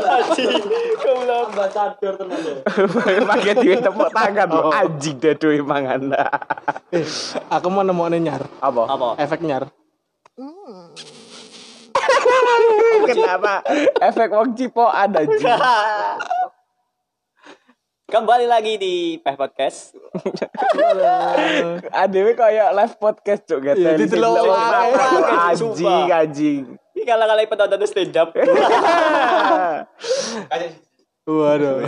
Haji, goblok. Ambassador tenan ya. Pakai duit tepuk tangan lo anjing deh duit mangan. Eh, aku mau nemuin nyar. Apa? Apa? Efek nyar. Kenapa? Efek wong cipo ada anjing. Kembali lagi di Peh Podcast. Adewe kayak live podcast cuk Ditelok wae. wae. Anjing anjing. Ini kala-kala penonton stand up. Waduh.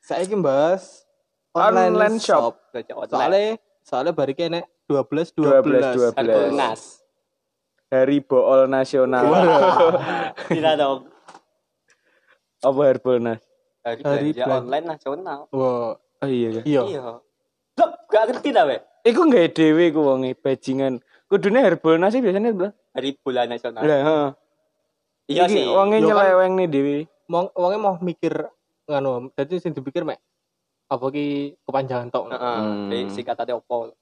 Saya ingin bahas online, Online shop. shop. Soalnya soalnya bari kene 12 12. 12 Harbolnas. 12. Nas. Hari Bool Nasional. Tidak dong. Apa Harbolnas? Hari Hari belanja online nasional. Wah, Oh iya. iya. Iya. Loh, gak ngerti dah, we. Iku nggak dewe ku wonge bajingan. Kudune Harbolnas sih biasanya lho. Hari bulan nasional. Lah, heeh. Iya Iki sih. Wonge kan- nyeleweng nih dewe. Mau wonge mau mikir nganu, dadi sing dipikir mek apa ki kepanjangan tok. Heeh. Hmm. Jadi singkatannya opo.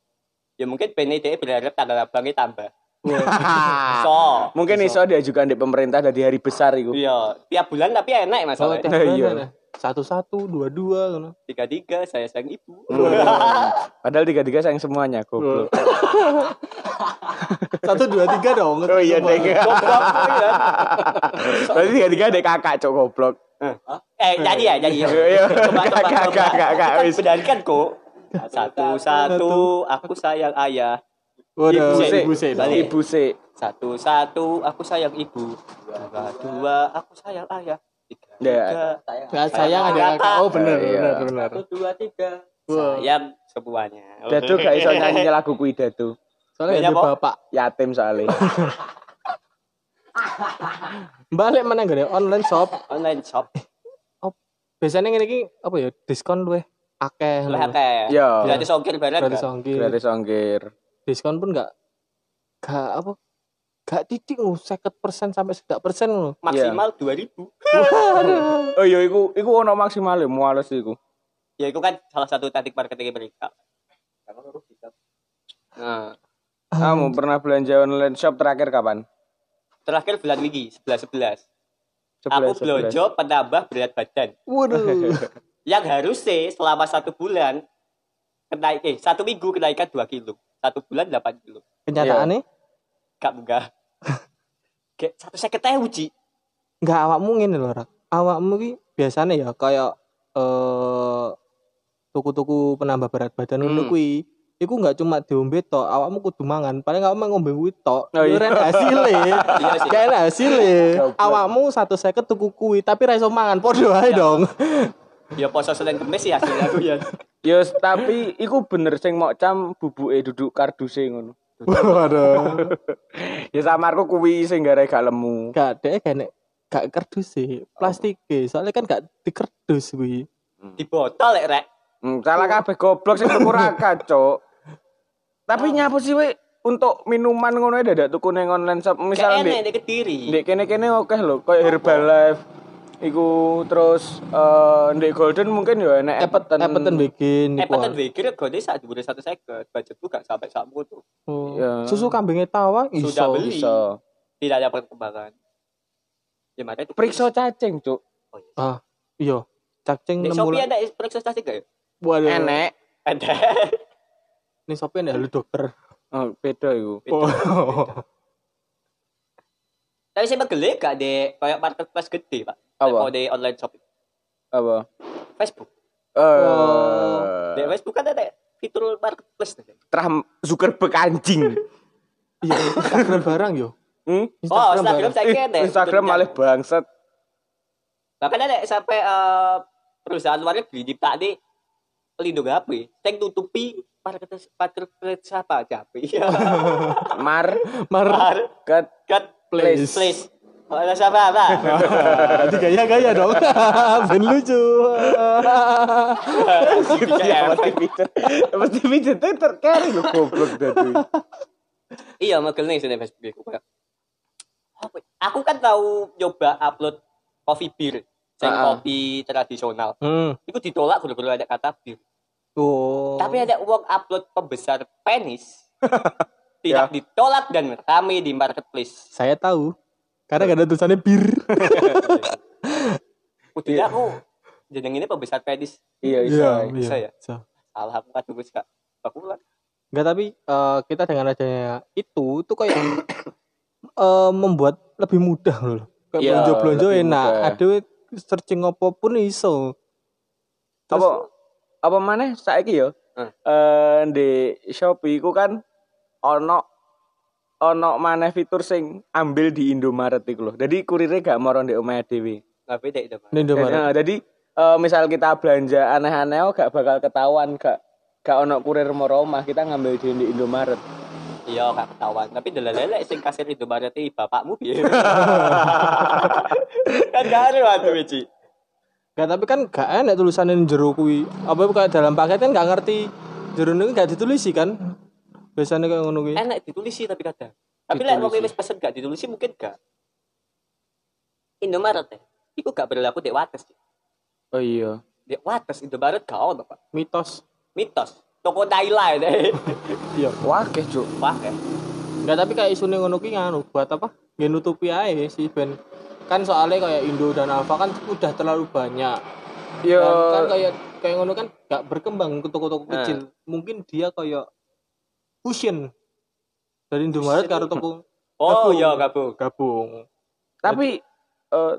Ya mungkin PNID berharap tanggal abangnya tambah. Ah. So. Mungkin iso diajukan di pemerintah dari hari besar iku. Iya, tiap bulan tapi enak Oh, masalahnya. tiap Iya. Bulan ada. Satu-satu, dua-dua ngono. Tiga-tiga saya sayang ibu. Padahal tiga-tiga sayang semuanya goblok. Satu dua tiga dong. Oh iya deh. Ya. Berarti tiga-tiga ada kakak cok goblok. Eh, jadi ya, jadi ya. Iya. Coba, coba, Kakak, coba. kakak, kakak, Kan wis. Bedakan kok. Satu-satu, aku sayang ayah. Waduh, Ibu ibu sih. Balik. Ibu sih. Satu-satu, aku sayang ibu. Dua-dua, aku sayang ayah. Ya. Tiga, Gak sayang ada kakak. Oh bener Iya. bener bener. satu, dua, tiga. Sayang semuanya. Datu gak iso nyanyi lagu kuwi Datu. Soalnya Iya, ada Pak. bapak. Yatim soalnya. Balik mana ada online shop. Online shop. Biasanya ngene iki apa ya diskon luwe akeh. Lah kayak. Yo. Gratis ongkir barang. Gratis ongkir. Gratis ongkir. Diskon pun gak gak apa gak titik lu 50% sampai 100% persen lu. Maksimal 2000. Oh iya iku iku ono maksimal ya muales iku. Ya itu kan salah satu taktik marketing mereka. Nah, Kamu pernah belanja online shop terakhir kapan? terakhir bulan 11 11. 11, Aku 11. belanja penambah berat badan. Waduh. Yang harusnya selama satu bulan kenaik eh satu minggu kenaikan 2 kilo. Satu bulan 8 kilo. Kenyataannya Gak munggah. Kayak satu saya ketahui Ci. nggak awakmu ngene lho, Rak. Awakmu ki biasanya ya kayak eh tuku-tuku penambah berat badan ngono Hmm. kuwi. Iku nggak cuma diombe tok, awakmu kudu mangan. Paling awakmu ngombe kuwi tok. Oh, Yo iya. ren hasile. Kayak enak hasile. Awakmu satu seket tuku kuwi, tapi ra iso mangan. Podo ae Iya. dong. Ya poso Senin Kemis ya hasilnya aku ya. Yo tapi iku bener sing mau cam bubuke duduk karduse ngono. Waduh. Ya samarku kuwi sing gara gak lemu. Gak deh kayak gak kerdus sih, plastik soalnya kan gak dikerdus kuwi. Di botol lek rek. Hmm, salah kabeh goblok sing tuku raka, Cuk. Tapi nyapa sih we untuk minuman ngono ya dadak tuku ning online shop di di Kediri. Ndek kene-kene oke lho, kayak Herbalife iku terus eh ndek Golden mungkin ya enek Epeten epeten bikin Epetan WG regane sak dhuwure 150. Budgetku gak sampai sakmu tuh. Ya. Susu kambingnya tawa iso. Sudah beli. Iso. Tidak ada perkembangan. Ya makanya itu Periksa cacing, Cuk. Oh, iya. Ah, iya. Cacing Shopee bulan. ada periksa stasi gak ya? Waduh. Enek. Ada. Ini Shopee ada lu dokter. Oh, beda iku. Oh. Tapi saya megele gak di kayak marketplace gede, Pak. Apa? Kalau di online shop Apa? Facebook. Di Eh, Facebook kan ada fitur marketplace. Trump Zuckerberg anjing. Iya, Instagram barang yo. Hmm? Oh, Instagram barang. saya kira Instagram malah bangsat. Bahkan ada sampai eh, perusahaan luar negeri di di pelindung HP. Yang tutupi marketplace marketplace apa HP. Mar Mar ket Cut Place. place. Oh, ada siapa apa? Nanti gaya-gaya dong. ben lucu. ya mesti pijet. Mesti pijet itu terkari lho goblok dadi. iya, megel nih sini Facebook aku ya? Aku kan tahu nyoba upload coffee beer, sing Ah, ah. kopi tradisional. Hmm. Itu ditolak gara-gara ada kata beer. Oh. Tapi ada uang upload pembesar penis. tidak ditolak dan rame di marketplace. saya tahu. Karena gak ada tulisannya bir. Udah aku jeneng ini pembesar pedis. Iya, iya. bisa ya? bisa. Salah aku kan tugas kak. Aku lah. Enggak tapi eh, kita dengan adanya itu itu kayak eh, membuat lebih mudah loh. Kayak Iya, belanja-belanja enak. Ada searching apa pun iso. Terus- apa apa mana saiki yo Hmm. eh di Shopee ku kan ono ono mana fitur sing ambil di Indomaret iku lho. Jadi kurirnya gak moro di omahe dhewe. Beda itu. Pak. Ini Indomaret. Nah, jadi eh, misal kita belanja aneh-aneh oh, gak bakal ketahuan gak gak ono kurir moro omah kita ngambil di, di Indomaret. Iya gak ketahuan. Tapi delelele sing kasir itu berarti bapakmu piye. kan gak ada waktu Wici. Enggak tapi kan gak enak tulisannya di jero kuwi. Apa kayak dalam paket kan gak ngerti jero ini gak ditulisi kan. Biasanya kayak ngono kuwi. Enak ditulisi tapi kadang. Tapi lek wong wis pesen gak ditulisi mungkin gak. Indomaret ya. Iku gak berlaku dek wates. Oh iya. Dek wates Indomaret gak ono Pak. Mitos. Mitos. Toko Thailand deh. Iya. Wah, cuk. Wah kan. Enggak tapi kayak isune ngono kuwi nganu buat apa? Ya nutupi aja sih ben kan soalnya kayak Indo dan Alfa kan udah terlalu banyak. Yo Dan kan kayak kayak ngono kan gak berkembang ke toko-toko Nah. kecil. Mungkin dia kayak fusion dari Indomaret karo toko Oh Gabung. iya gabung. gabung. tapi eh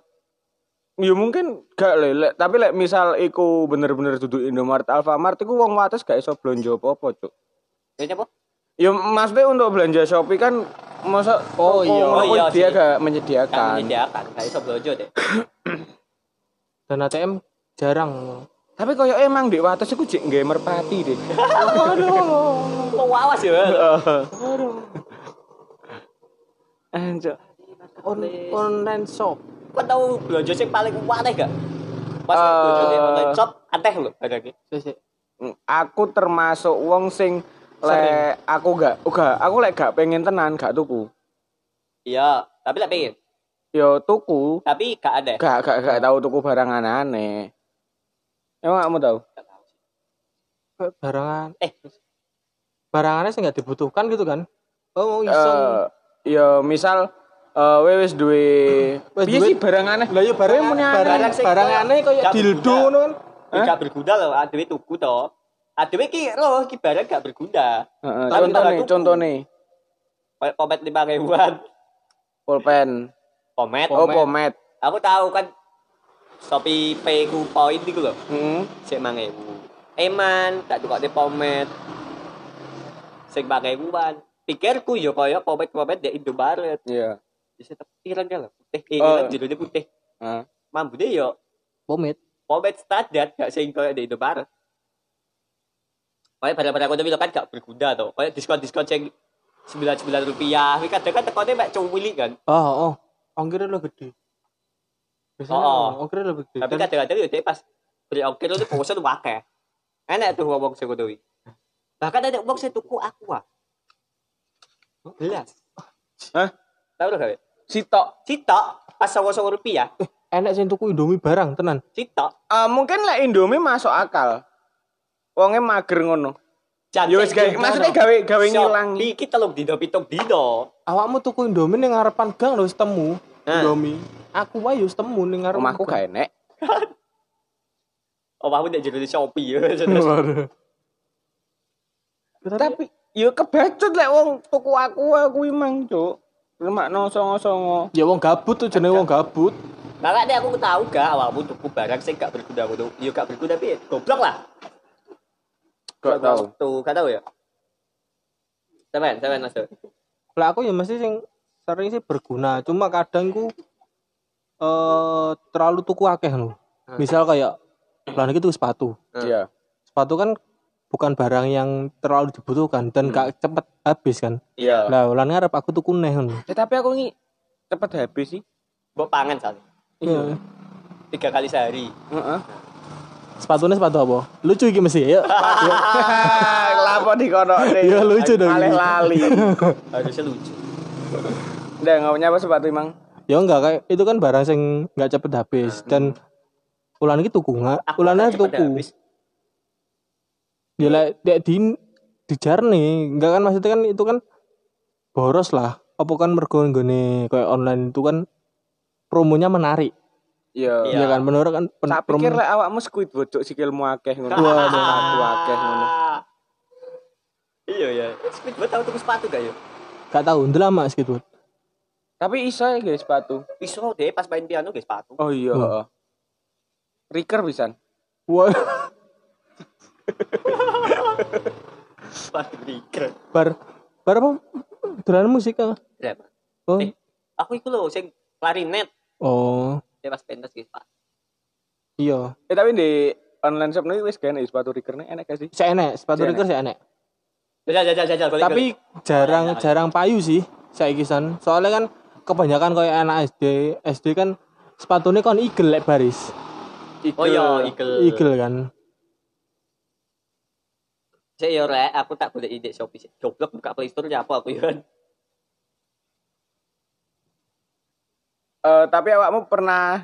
ya mungkin gak lele tapi lek misal iku bener-bener duduk Indomaret Alfamart iku wong wates gak iso belanja apa-apa cuk Ini apa? ya maksudnya untuk belanja Shopee kan masa Oh, iya. Oh, iya dia sih. gak Kan menyediakan menyediakan. Gak iso blojo deh. Dan ATM jarang. Tapi koyo emang di wates iku jek nggawe merpati deh Mau awas ya. Anjir. On, online shop. Kau tahu belanja sing paling aneh gak? Pas Eh. belanja online shop aneh loh barangnya. Sik. aku termasuk wong sing lek aku gak uga aku lek gak pengen tenan gak tuku Iya, tapi lah pengen. yo tuku Tapi gak ada. gak gak gak tahu tuku barang aneh-aneh emang kamu tahu Barangan Eh, barangannya sih nggak dibutuhkan gitu kan. Oh mau iseng. eh ya misal eh we wis duwe Wis piye duwe- sih barang aneh Lah yo barang barang barang kayak gak dildo ngono kan. Hah? gak berguna loh. Adewe tuku toh. Adewe ki loh ki barang gak berguna. Heeh, nih Kayak pomet lima ribuan. pulpen Pomet. oh pomet Aku tahu kan Shopee Pay ku poin iku lho. Heeh. Sik mangewu. Eman, tak tukok di pomet. Sing mangewuan. Pikirku yo koyo pomet-pomet di Indomaret. iya Bisa pirang kan lho. Putih, eh, Oh. kan judulnya putih. Heeh. Mambune yo Pomit. pomet standar gak sing koyo di Indomaret. Kayak barang-barang kono bilang kan gak berguna toh. Kayak diskon-diskon sing sembilan sembilan rupiah. Ini kadang kan tekonnya mek cuwili kan. Oh, oh. Ongkirnya lo gede. Biasanya Oh, oh. ongkirnya lebih gede. Tapi Dan- kadang-kadang dia pas beli ongkir itu bosan wakeh. Enak tuh ngomong sing kuwi. Bahkan ada wong sing tuku aku ah. Belas. Hah? Tahu lho gawe. sitok Sitok pas songo-songo rupiah. enak sih tuku Indomie barang tenan. Sitok. Eh, mungkin lek Indomie masuk akal wonge mager ngono yo wis gawe maksudnya gawe gawe ngilangi Iki telung dino pitung dino. Awakmu tuku Indomie ning ngarepan gang lho wis temu. Indomie. Aku wae wis temu ning ngarepan. rumahku gang. gak enek Omahmu nek jero di Shopee ya. Tapi tapi yo kebacut lek wong tuku aku aku imang cuk lemakno songo-songo ya wong gabut tuh jenenge wong gabut. Makanya aku tahu gak awakmu tuku barang sing gak berguna ngono. Yo gak berguna tapi goblok lah. gak tahu Tuh, gak tahu ya. Seven, seven mas. Lah aku ya mesti sing sering sih berguna, cuma kadang ku eh terlalu tuku akeh lho. Misal kayak lan iki tuku sepatu. iya Sepatu kan bukan barang yang terlalu dibutuhkan dan gak cepet habis kan. Iya. Lah lan ngarep aku tuku neh ngono. Eh, tapi aku ini cepet habis sih Mbok pangan soalnya. Iya. Tiga kali sehari. Heeh. Sepatunya sepatu apa? Lucu iki mesti ya. Lapo di kono deh. Iya, lucu dong. Malih lali. Harusnya lucu. Udah punya apa sepatu emang? Ya enggak kayak itu kan barang sing nggak cepet habis dan ulan iki tuku nggak? Aku Ulannya cepet tuku. Ya lah dek di dijar nih, enggak kan maksudnya kan itu kan boros lah. Apa kan mergo nggone kayak online itu kan promonya menarik. Iya. Iya kan menurut kan pen- Tak promo- pikir lek awakmu Squidward cuk sikilmu akeh ngono. Waduh. Akeh ngono. Iya ya. Speedboat tahu tuku sepatu gak ya? gak tahu ndelama gitu. Tapi iso ya guys sepatu. Iso deh pas main piano guys sepatu. Oh iya, heeh. Riker pisan. Wah, Sepatu breaker. bar bar apa? Dolanan musik ah. Berapa? Oh. Eh. Aku iku lho sing klarinet. Oh, Dia pas pentas guys sepatu. iya. Eh tapi di online shop nih wis kan sepatu Riker nih enak gak sih? Saya enek, sepatu Riker saya enek. Jajal jajal jajal. Tapi balik. jarang Banyak. jarang payu sih saya kisan. Soalnya kan kebanyakan kayak anak SD, SD kan sepatunya kan eagle lek baris. Oh iya, Eagle. Eagle kan. Saya ya rek, aku tak boleh ide Shopee. Goblok buka Play Store ya apa aku ya. Eh tapi awakmu pernah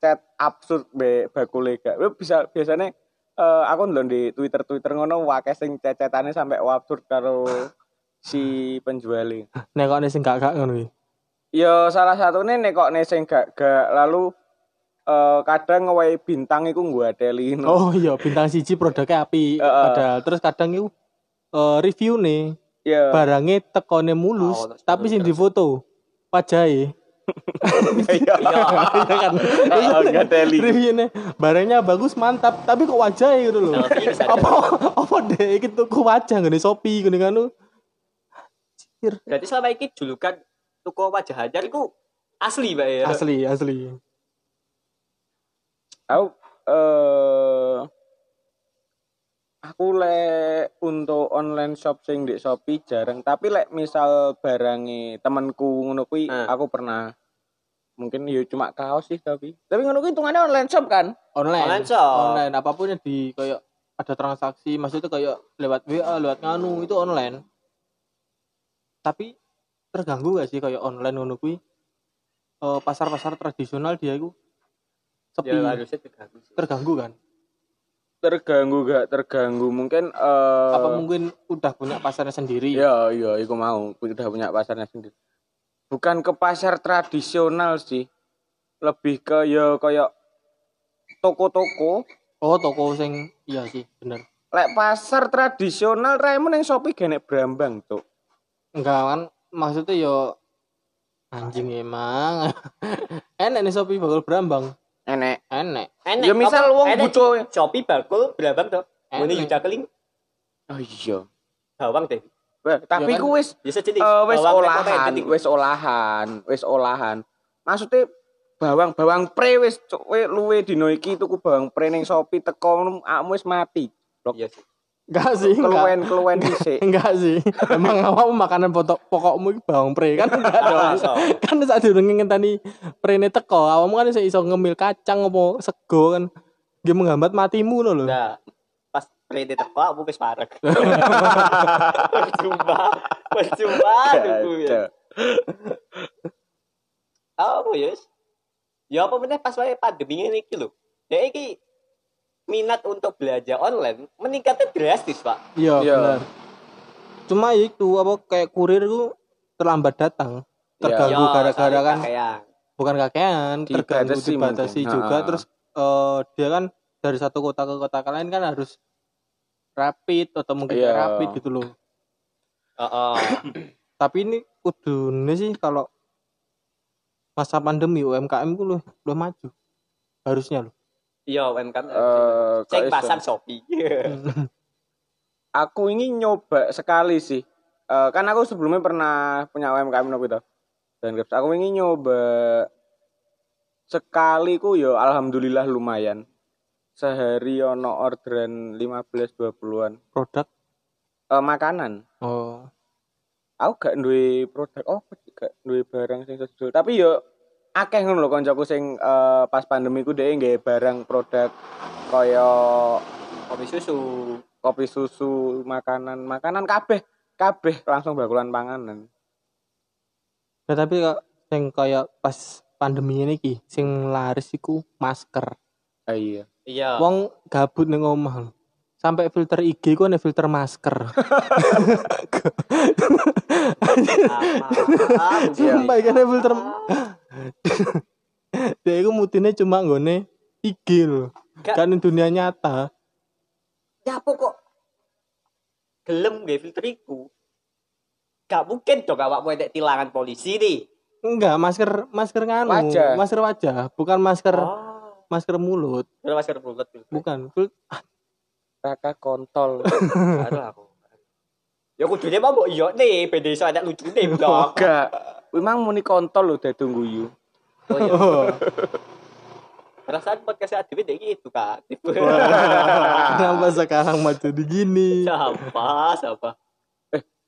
chat absurd be bakule gak? Lu bisa biasanya eh aku ndelok di Twitter Twitter ngono wakeh sing cecetane sampai absurd karo si penjualnya. Nek kok sing gak gak ngono iki. Ya salah satunya nek kok nek sing gak gak lalu eh kadang ngewehi bintang iku ngwadeli no. Oh iya, bintang siji produknya api Heeh. padahal terus kadang itu eh, review nih Ya. barangnya tekone mulus Oh, terus tapi sing difoto wajahnya Iya. Iya. Iya kan Heeh, ngadeli. reviewnya barangnya bagus mantap tapi kok wajahnya gitu loh apa apa deh gitu kok wajah gini shopee gini kan lu Berarti selama ini julukan toko wajah hajar itu asli, Mbak ya. asli asli. Aku eh aku lek untuk online shop sing di Shopee jarang, tapi lek misal barangi temanku ngono kuwi Ah. aku pernah. Mungkin ya cuma kaos sih tapi. Tapi ngono kuwi hitungannya online shop kan? Online Online shop. online apa pun yang di kayak ada transaksi maksudnya kayak lewat WA lewat nganu itu online. Tapi terganggu gak sih kayak online ngono kuwi Eh, pasar-pasar tradisional dia itu sepi Ya harusnya terganggu sih. terganggu kan terganggu gak terganggu mungkin eh apa mungkin udah punya pasarnya sendiri Iya, iya, iku mau. Udah punya pasarnya sendiri. Bukan ke pasar tradisional sih. Lebih ke ya kayak toko-toko. oh toko sing iya sih bener Lek pasar tradisional Raymond yang Shopee genek Brambang tuh. enggak kan maksudnya yo anjing emang enak nih Shopee bakal berambang Enek. enak Enek, Ya misal apa? wong Enek, butuh Shopee bakul berabang tuh. Enek. Ini Yuda keling Oh iya. bawang deh. Tapi Ya kan? ku wis Bisa jadi eh, wis olahan, wis olahan, wis olahan. Maksudnya bawang bawang pre wis we luwe dino iki tuku bawang pre ning Shopee teko akmu wis mati. Iya sih. Enggak sih enggak Keluwen-keluwen dhisik. enggak sih emang awak makanan pokok pokokmu iki bawang pre kan enggak dong Masa? kan saat durung ngenteni prene teko awakmu kan iso ngemil kacang apa sego kan Dia menghambat matimu no lho. Nah, pas prede teko aku wis parek. Percuma. Percuma tuku ya. Apa ya? Ya apa bener pas wae pandemi ini iki lho. Ya iki minat untuk belajar online meningkatnya drastis, Pak. Iya, Iya. benar. Cuma ya itu apa kayak kurir itu terlambat datang. Terganggu Ya, gara-gara soalnya kan kayak bukan kakean, terganggu Dibatasi dibatasi mungkin. juga Ah. terus eh, dia kan dari satu kota ke kota lain kan harus rapid atau mungkin Iya. kayak rapid gitu loh. Heeh. Tapi ini kudune sih kalau masa pandemi UMKM ku loh, loh maju. Harusnya loh. Iya, UMKM. Eh, Cek pasar? Shopee. aku ini nyoba sekali sih. Eh, kan aku sebelumnya pernah punya UMKM nopo itu. Dan aku ini nyoba sekali ku yo alhamdulillah lumayan. Sehari ono orderan 15 20-an. Produk Eh, makanan. oh Aku gak duwe produk oh gak duwe barang sing sesuai. Tapi yo akeh ngono lho kancaku sing eh, pas pandemi ku dhek nggawe barang produk kaya Kopi susu. kopi susu, makanan, makanan kabeh, kabeh langsung bakulan panganan. Ya, tapi kok sing kayak pas pandemi ini ki sing laris iku masker. Ah, iya. Iya. Wong gabut ning omah. Sampai filter IG ku ana filter masker. Iya. Sumpah kan filter Dia iku mutine cuma nggone IG. Gak- Kan dunia nyata. Ya apa kok gelem nggak filter iku? Gak mungkin dong awakmu ada tilangan polisi nih. Enggak, masker masker nganu, Wajah. masker wajah, bukan masker Oh, masker mulut, udah masker mulut filter. bukan. Fil- Raka kontol. Aduh aku. Ya kudunya mah mbok iya nih, beda iso ada lucu nih, blok. Enggak. Memang muni kontol lho dadung guyu. Oh iya. Oh, Perasaan podcast Adit deh gitu, Kak. kenapa sekarang maju di gini? Siapa? Siapa?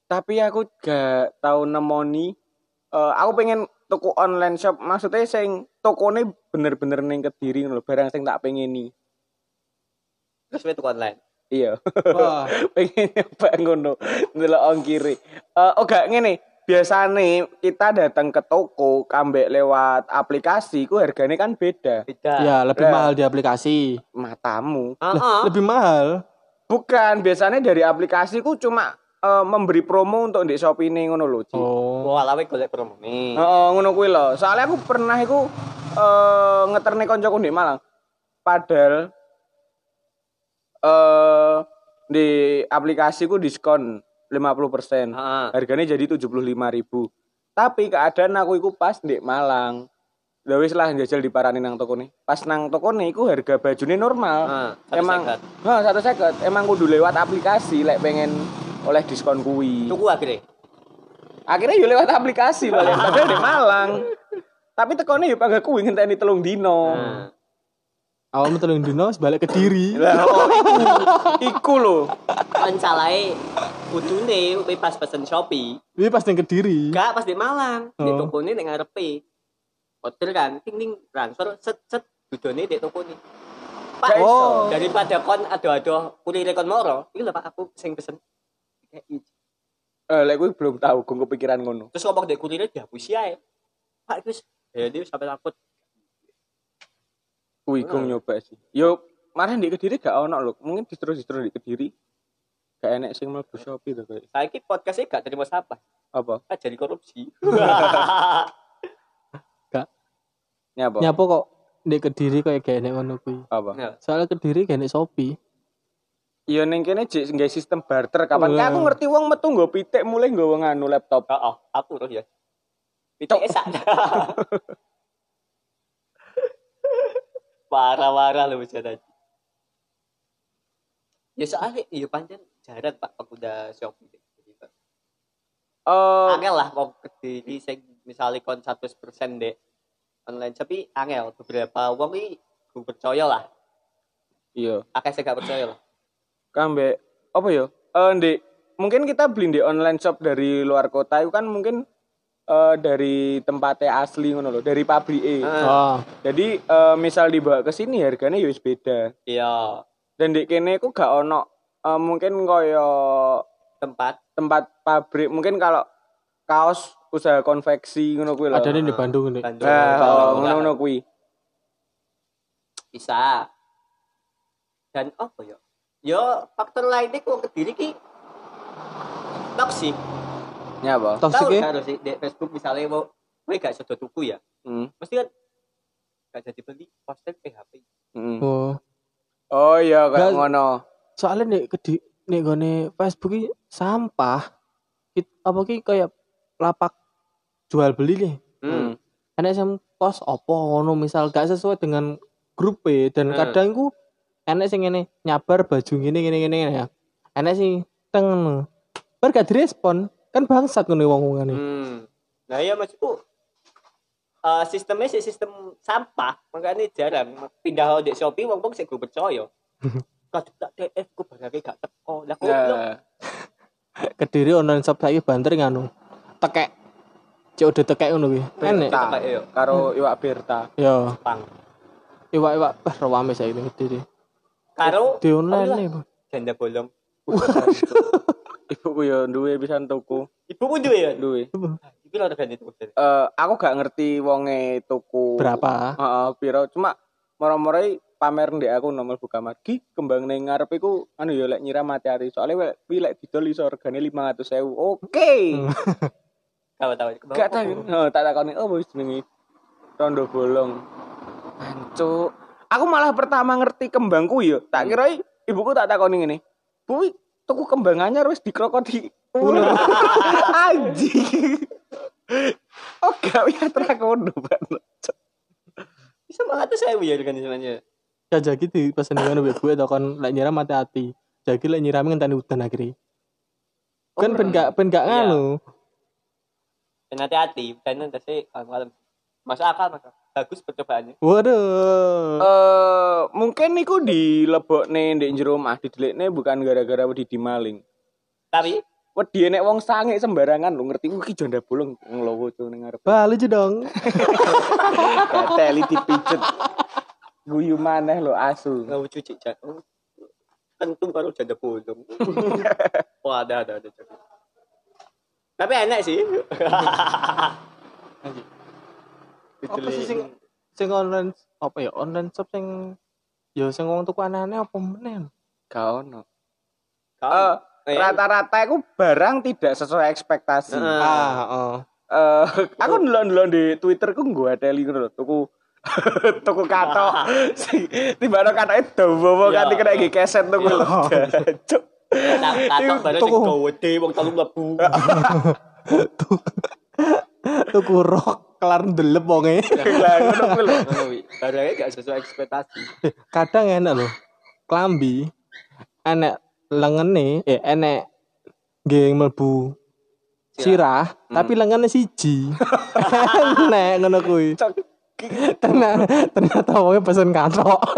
Tapi aku gak tahu nemoni. Eh, aku pengen tuku online shop maksudnya sing tokone bener-bener ning Kediri ngono lho, barang sing tak pengeni. Terus itu online. Iya. Wah, pengen nyoba ngono ndelok ongkire. Eh oh gak ngene. Biasane kita datang ke toko kambek lewat aplikasi ku harganya kan beda. Beda. ya lebih mahal di aplikasi. Matamu. Heeh. Lebih mahal. Bukan, biasanya dari aplikasi ku cuma eh, memberi promo untuk di Shopee ini ngono lho, Ci. Oh. Wah, lawe golek promo nih. Heeh, ngono kuwi lho. Soalnya aku pernah iku eh ngeterne koncoku di Malang. Padahal eh di aplikasi ku diskon 50%. Heeh. Harganya jadi 75.000. Tapi keadaan aku iku pas di Malang. Lah wis lah njajal diparani nang toko nih. Pas nang toko nih iku harga bajune normal. Heeh. satu Emang. Nah, satu seket. Emang kudu lewat aplikasi lek pengen oleh diskon kuwi. Tuku akhirnya. Akhirnya yo lewat aplikasi balik padahal di Malang. Tapi tekone yo pagak kuwi ngenteni telung dino. Nah. Awalmu telung dino balik ke diri. Lah oh, iku iku lho. Salahnya kudune kowe pas pesen Shopee. Ini pas ning kediri. Enggak, pas di Malang. Di Oh. toko ini ning ngarepe. Hotel kan, ting ting transfer set set dudone di toko ini. Pak, Gak iso. Oh. daripada kon ado-ado kurir kon moro, iki lho Pak aku sing pesen. Eh lek kuwi belum tahu gue kepikiran ngono. Terus ngomong dek kurirnya dihapus ya. Pak, terus ya dia sampai takut. Gue nyoba sih. Yo marah di Kediri gak ono lho. Mungkin distro-distro di Kediri gak enek sing mlebu Shopee to kayak. Saiki podcastnya gak terima siapa. Apa? Ah, jadi korupsi. Nyapa? Nyapa kok di kediri kayak gak enek ngono kuwi. Apa? Ya. Soalnya kediri gak enek Shopee. Iya ning kene jek nggae sistem barter kapan Wah. aku ngerti wong metu nggo pitik mulai nggo nganu laptop. Oh, oh, aku loh ya. Itu esak. Parah-parah lu tadi. Ya soalnya, iya panjang jarang pak pengguna Shopee. Eh Angel lah mau kediri sing misalnya kon 100% dek online tapi angel beberapa wong iki gue percaya lah. iya. Akeh sing gak percaya lah. Kambe apa yo? Eh Ndek, mungkin kita beli di online shop dari luar kota itu kan mungkin eh dari tempatnya asli ngono loh, dari pabrik. Heeh. Oh. Jadi eh, misal dibawa ke sini harganya ya beda. Iya, Dan di kene ku gak ono eh, mungkin koyo tempat tempat pabrik mungkin kalau kaos usaha konveksi ngono kuwi lho. Ada nih di Bandung. Nah, Bandung, oh, kan. ngono-ngono kuwi. bisa. Dan apa ya? Yo faktor lainnya kok kediri ki toksik. Nyapa? Toxic Tahu ya? sih di Facebook misalnya mau kowe gak sudah tuku ya. Hmm. Mesti kan gak jadi beli poster PHP. hmm. Oh. Oh iya kayak Gak- ngono. Soalnya nih kedi nih gone Facebook ini sampah. It, apa ki kayak lapak jual beli nih. Hmm. Enek sing pos opo ngono misal gak sesuai dengan grup E dan Hmm. kadang ku enek sing ngene nyabar baju ngene ngene ngene ya. Enek sing teng ngono. Bar gak direspon kan bangsat ngono wong-wong ini. Hmm. Nah iya maksudku eh sistemnya sih sistem sampah makanya jarang pindah di Shopee wong wong sih gue percaya kadang tak TF gue barangnya gak teko lah kok Nah, Kediri online shop saiki banter nganu. Tekek. Cek udah tekek ngono kuwi. Enek. Iya. Karo iwak Berta. Yo, pang iwak-iwak bah rawame saiki ning Kediri. karo Di online oh, nih. iya, janda bolong Ibuku yo duwe pisan tuku. ibu pun duwe ya Duwe. itu lo regane tuh Eh aku gak ngerti wonge tuku Berapa? Heeh, piro cuma moro-moro pamer ndek aku nomor buka margi kembang ning ngarep iku anu ya lek nyiram hati-hati soalnya lek kuwi lek didol iso regane 500.000. Oke. tahu tahu Gak tahu. Heeh, tak takoni oh wis jenenge Rondo bolong. Ancuk. Aku malah pertama ngerti kembang kuwi yo. Tak kira ibuku tak takoni ngene. Bu, tuku kembang anyar wis dikrokoti ular. Anjing. Oh, gak ya trakono banget. Bisa banget tuh saya ya dengan semuanya. Ya jagi di pesen dengan gue gue kon lek nyiram mati hati. Jagi lek nyiram ngenteni udan akhirnya. Kan ben gak ben gak Iya. nganu. Dan hati-hati, dan nanti malam. Masuk akal, masuk. Bagus percobaannya. Waduh. Eh, mungkin niku dilebokne ndek jero omah didelikne bukan gara-gara wedi dimaling. Tapi Wedi nek wong sange sembarangan lu ngerti iki janda bolong ngelowo tuh ning ngarep. Balik aja dong. Kateli dipijet. Guyu maneh lo asu. nggak cuci cat. Oh, Kentung baru janda bolong. Wah, ada, ada, ada. ada. Tapi enak sih. Apa sih sing sing online apa ya online shop sing ya sing wong tuku aneh-aneh apa meneh? Gak ono. Kau- Eh, rata-rata aku barang tidak sesuai ekspektasi. Heeh. Ah, heeh. Eh, aku ndelok-ndelok di Twitter ku nggo ateli ngono lho, tuku tuku katok. Sing tiba-tiba katoke dawa Ya. kanthi kena iki keset tuku. Cuk. Katok katok baru sing gede, wong telu mlebu. Tuku rok kelar ndelep wonge. Lah ngono kuwi lho. Ngono wi. Barangnya gak sesuai ekspektasi. Kadang enak loh. Klambi enek lengene, eh enek geng mlebu sirah, tapi lengannya siji. enek ngono kuwi. Ternyata ternyata wonge pesen katok.